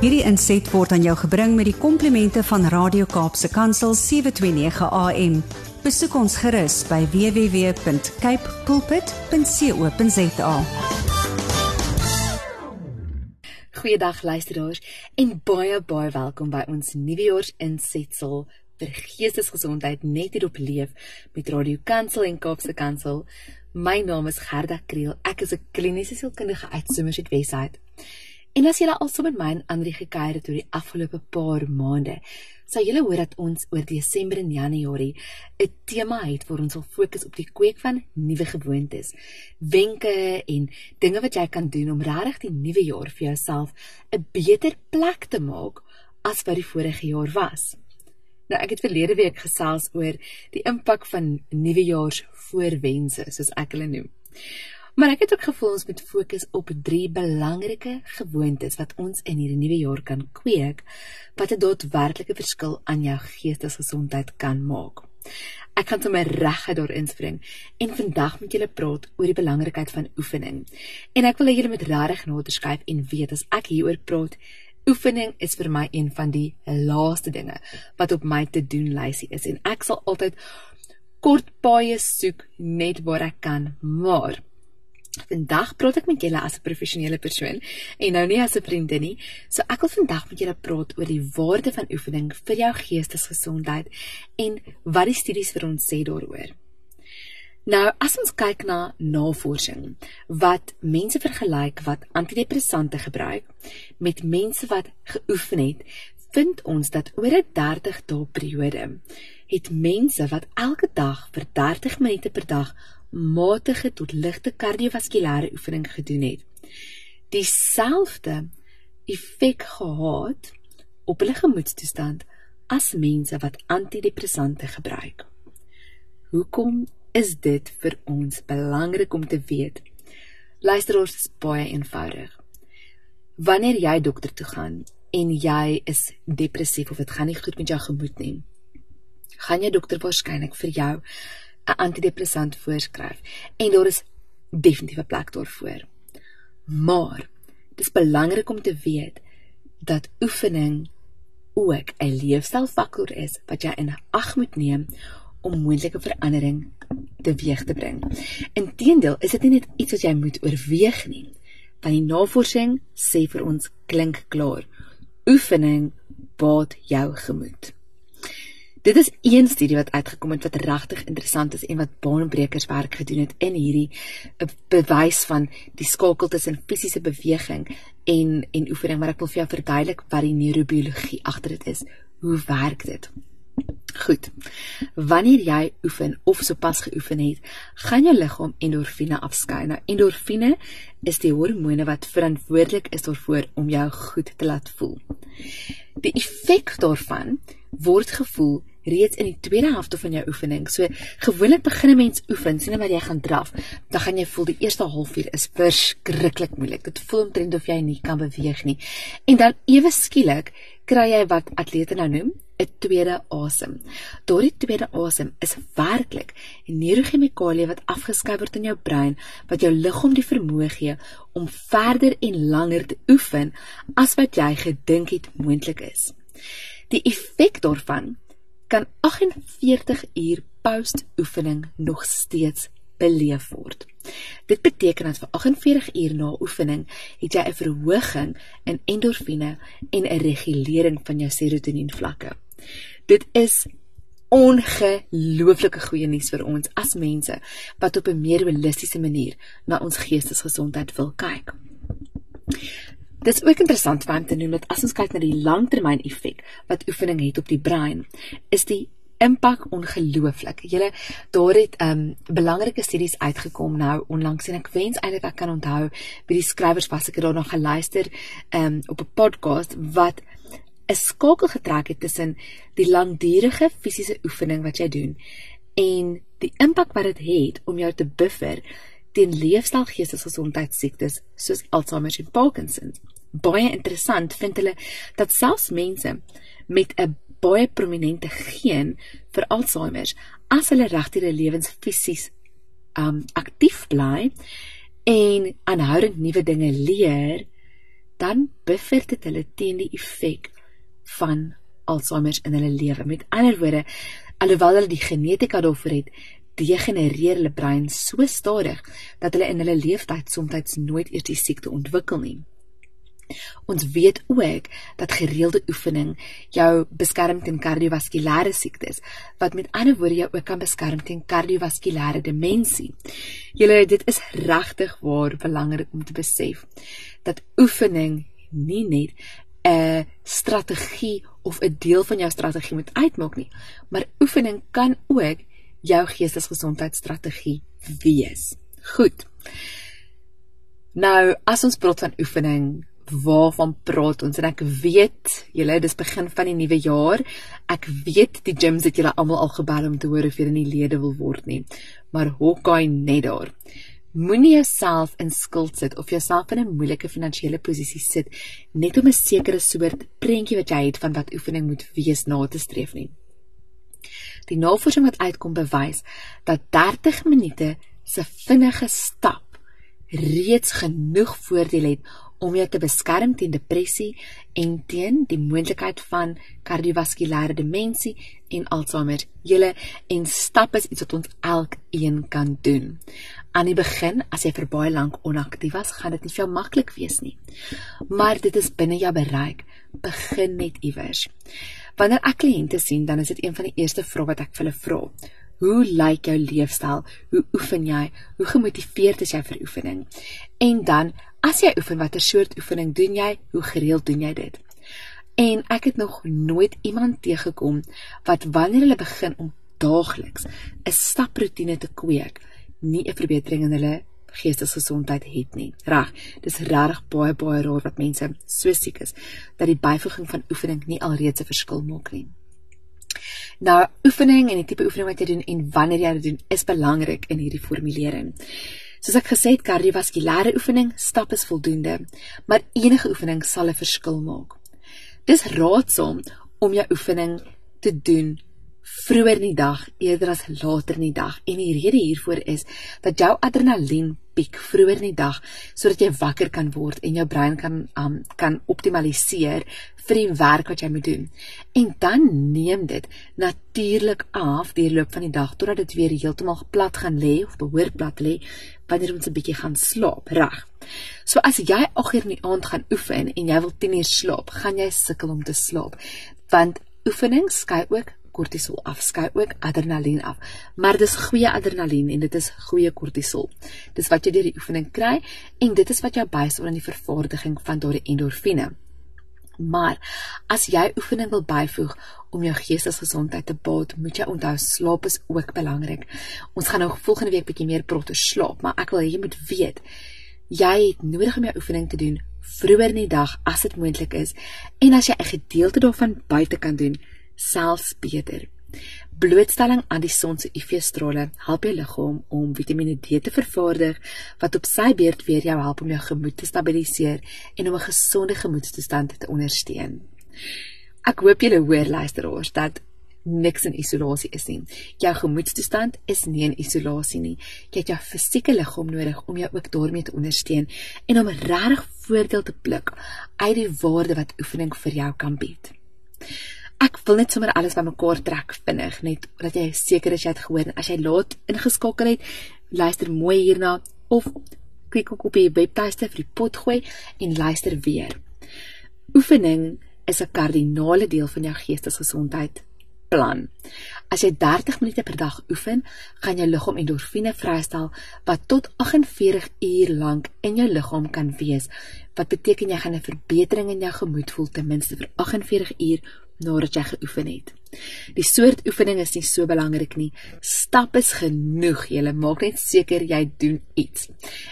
Hierdie inset word aan jou gebring met die komplimente van Radio Kaapse Kansel 729 AM. Besoek ons gerus by www.cape pulpit.co.za. Goeiedag luisteraars en baie baie welkom by ons nuwejaars insetsel vir geestesgesondheid net hier op leef met Radio Kansel en Kaapse Kansel. My naam is Gerda Kriel. Ek is 'n kliniese sielkundige uit Somerset Westside. En as julle also met my en Andri gekuier het oor die afgelope paar maande, sal julle hoor dat ons oor Desember en Januarie 'n tema het waar ons sal fokus op die kweek van nuwe gewoontes, wenke en dinge wat jy kan doen om regtig die nuwe jaar vir jouself 'n beter plek te maak as wat die vorige jaar was. Nou ek het verlede week gesels oor die impak van nuwejaars voorwense soos ek hulle noem. Maar ek het ook gevoel ons moet fokus op drie belangrike gewoontes wat ons in hierdie nuwe jaar kan kweek wat 'n daadwerklike verskil aan jou geestesgesondheid kan maak. Ek gaan sommer reguit daarin spring en vandag met julle praat oor die belangrikheid van oefening. En ek wil hê julle moet regtig nader skryf en weet as ek hieroor praat, oefening is vir my een van die laaste dinge wat op my te doen lysie is en ek sal altyd kort paaie soek net waar ek kan, maar Vandag praat ek met julle as 'n professionele persoon en nou nie as 'n vriendin nie. So ek wil vandag met julle praat oor die waarde van oefening vir jou geestesgesondheid en wat die studies vir ons sê daaroor. Nou, as ons kyk na navorsing wat mense vergelyk wat antidepressante gebruik met mense wat geoefen het, vind ons dat oor 'n 30 dae periode het mense wat elke dag vir 30 minute per dag matige tot ligte kardiovaskulêre oefening gedoen het, dieselfde effek gehad op hulle gemoedstoestand as mense wat antidepressante gebruik. Hoekom is dit vir ons belangrik om te weet? Luister ons is baie eenvoudig. Wanneer jy dokter toe gaan en jy is depressief of dit gaan nie goed met jou gemoed nie, gaan jy dokter waarskynlik vir jou 'n antidepressant voorskryf en daar is definitief 'n plek daarvoor. Maar dis belangrik om te weet dat oefening ook 'n leefstylfaktor is wat jy in ag moet neem om moontlike verandering teweeg te bring. Inteendeel, is dit nie net iets wat jy moet oorweeg nie. Want die navorsing sê vir ons klink klaar. Oefening baat jou gemoed. Dit is een studie wat uitgekom het wat regtig interessant is en wat baanbrekers werk gedoen het in hierdie eh, bewys van die skakel tussen fisiese beweging en en oefening, maar ek wil vir jou verduidelik wat die neurobiologie agter dit is. Hoe werk dit? Goed. Wanneer jy oefen of sopas geoefen het, gaan jou liggaam endorfine afskei. Nou endorfine is die hormone wat verantwoordelik is daarvoor om jou goed te laat voel. Die effek daarvan word gevoel reeds in die tweede helfte van jou oefening. So gewoonlik begin 'n mens oefen, sien jy maar jy gaan draf, dan gaan jy voel die eerste halfuur is verskriklik moeilik. Dit voel omtrent of jy nie kan beweeg nie. En dan ewe skielik kry jy wat atlete nou noem 'n tweede asem. Daardie tweede asem is werklik neurochemikalie wat afgeskei word in jou brein wat jou liggaam die vermoë gee om verder en langer te oefen as wat jy gedink het moontlik is. Die effek daarvan kan 48 uur post-oefening nog steeds beleef word. Dit beteken dat vir 48 uur na oefening het jy 'n verhoging in endorfine en 'n regulering van jou serotonien vlakke. Dit is ongelooflike goeie nuus vir ons as mense wat op 'n meer holistiese manier na ons geestesgesondheid wil kyk. Dit is ook interessant om te noem dat as ons kyk na die langtermyn effek wat oefening het op die brein, is die impak ongelooflik. Julle daar het um belangrike studies uitgekom nou onlangs en ek wens eintlik ek kan onthou wie die skrywers was ek het daar nog geluister um op 'n podcast wat 'n skakel getrek het tussen die langdurige fisiese oefening wat jy doen en die impak wat dit het, om jou te buffer teen leefstyl geestesgesondheidsiektes soos Alzheimer en Parkinson. Baie interessant vind hulle dat selfs mense met 'n baie prominente geen vir Alzheimer as hulle regtig hulle lewens fisies um aktief bly en aanhoudend nuwe dinge leer, dan buffer dit hulle teen die effek van Alzheimer in hulle lewe. Met ander woorde, alhoewel hulle die genetika daarvoor het, degenereer hulle brein so stadig dat hulle in hulle lewenstyd soms nooit eers die siekte ontwikkel nie. Ons weet ook dat gereelde oefening jou beskerm teen kardiovaskulêre siektes, wat met ander woorde jou ook kan beskerm teen kardiovaskulêre demensie. Julle dit is regtig waar belangrik om te besef dat oefening nie net 'n strategie of 'n deel van jou strategie moet uitmaak nie, maar oefening kan ook jou geestesgesondheidstrategie wees. Goed. Nou, as ons praat van oefening, waarvan praat ons? En ek weet, julle, dis begin van die nuwe jaar. Ek weet die gyms het julle almal al gebel om te hoor of julle nie lede wil word nie. Maar hokkie net daar. Moenie jouself in skuld sit of jouself in 'n moeilike finansiële posisie sit net om 'n sekere soort prentjie wat jy het van wat oefening moet wees na te streef nie. Die navorsing wat uitkom bewys dat 30 minute se vinnige stap reeds genoeg voordeel het om jou te beskerm teen depressie en teen die moontlikheid van kardiovaskulêre demensie en Alzheimer. Julle en stap is iets wat ons elkeen kan doen. Aan die begin, as jy vir baie lank onaktief was, gaan dit nie vir jou maklik wees nie. Maar dit is binne jou bereik. Begin net iewers. Wanneer ek kliënte sien, dan is dit een van die eerste vrae wat ek vir hulle vra. Hoe lyk jou leefstyl? Hoe oefen jy? Hoe gemotiveerd is jy vir oefening? En dan, as jy oefen, watter soort oefening doen jy? Hoe gereeld doen jy dit? En ek het nog nooit iemand teëgekom wat wanneer hulle begin om daagliks 'n staproetine te kweek, nie 'n verbetering in hulle geestesgesondheid het nie. Reg, dis regtig baie baie raar wat mense so siek is dat die byvoeging van oefening nie alreeds 'n verskil maak nie. Nou, oefening en die tipe oefening wat jy doen en wanneer jy dit doen is belangrik in hierdie formulering. Soos ek gesê het, kardiovaskulêre oefening stap is voldoende, maar enige oefening sal 'n verskil maak. Dis raadsaam om jou oefening te doen vroeër in die dag eerder as later in die dag. En die rede hiervoor is dat jou adrenalien piek vroeër in die dag sodat jy wakker kan word en jou brein kan um, kan optimaliseer vir die werk wat jy moet doen. En dan neem dit natuurlik af deur loop van die dag totdat dit weer heeltemal plat gaan lê of behoort plat lê wanneer ons 'n bietjie gaan slaap, reg. So as jy 8 uur in die aand gaan oefen en jy wil 10 uur slaap, gaan jy sukkel om te slaap want oefening skei ook kortisol afskei ook adrenalien af. Maar dis goeie adrenalien en dit is goeie kortisol. Dis wat jy deur die oefening kry en dit is wat jou bystaan aan die vervaardiging van daardie endorfine. Maar as jy oefening wil byvoeg om jou geestesgesondheid te baat, moet jy onthou slaap is ook belangrik. Ons gaan nou volgende week bietjie meer praat oor slaap, maar ek wil hê jy moet weet jy het nodig om jou oefening te doen vroeër in die dag as dit moontlik is en as jy 'n gedeelte daarvan buite kan doen, selfs beter. Blootstelling aan die son se UV-strale help jou liggaam om Vitamiene D te vervaardig wat op sy beurt weer jou help om jou gemoed te stabiliseer en om 'n gesonde gemoedstoestand te ondersteun. Ek hoop julle hoor luisteraars dat niks in isolasie is nie. Jou gemoedstoestand is nie in isolasie nie. Jy het jou fisieke liggaam nodig om jou ook daarmee te ondersteun en om regtig voordeel te pluk uit die waarde wat oefening vir jou kan bied ek wil net sommer alles bymekaar trek vinnig net dat jy seker is jy het gehoor as jy laat ingeskakel het luister mooi hierna of klik ook op die webtuiste vir die pot gooi en luister weer. Oefening is 'n kardinale deel van jou geestesgesondheid plan. As jy 30 minute per dag oefen gaan jou liggaam endorfine vrystel wat tot 48 uur lank in jou liggaam kan wees wat beteken jy gaan 'n verbetering in jou gemoed voel ten minste vir 48 uur nadat jy geoefen het. Die soort oefening is nie so belangrik nie. Stap is genoeg. Jy maak net seker jy doen iets.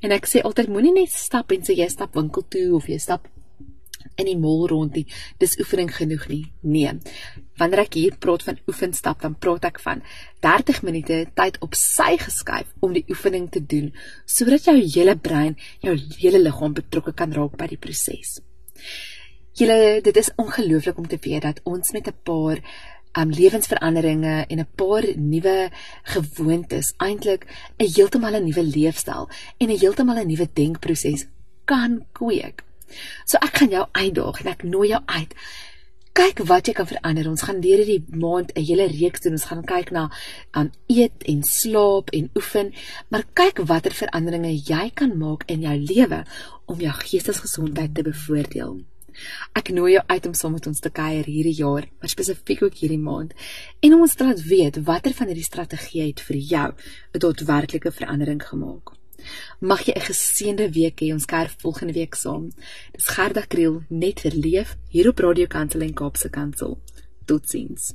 En ek sê altyd moenie net stap en sê jy stap winkel toe of jy stap in die mall rond nie. Dis oefening genoeg nie. Nee. Wanneer ek hier praat van oefenstap, dan praat ek van 30 minute tyd op sy geskuif om die oefening te doen sodat jou hele brein, jou hele liggaam betrokke kan raak by die proses. Julle dit is ongelooflik om te weet dat ons met 'n paar um lewensveranderinge en 'n paar nuwe gewoontes eintlik 'n heeltemal 'n nuwe leefstyl en 'n heeltemal 'n nuwe denkproses kan kweek. So ek gaan jou uitdaag en ek nooi jou uit. Kyk wat jy kan verander. Ons gaan deur hierdie maand 'n hele reeks doen. Ons gaan kyk na um eet en slaap en oefen, maar kyk watter veranderinge jy kan maak in jou lewe om jou geestesgesondheid te bevoordeel. Ek nooi jou uit om saam met ons te kuier hierdie jaar, maar spesifiek ook hierdie maand, en om ons te laat weet watter van hierdie strategieë het vir jou 'n daadwerklike verandering gemaak. Mag jy 'n geseënde week hê. Ons kuier volgende week saam. Dis Gerda Kriel net vir leef hier op Radio Kansel en Kaapse Kansel. Totsiens.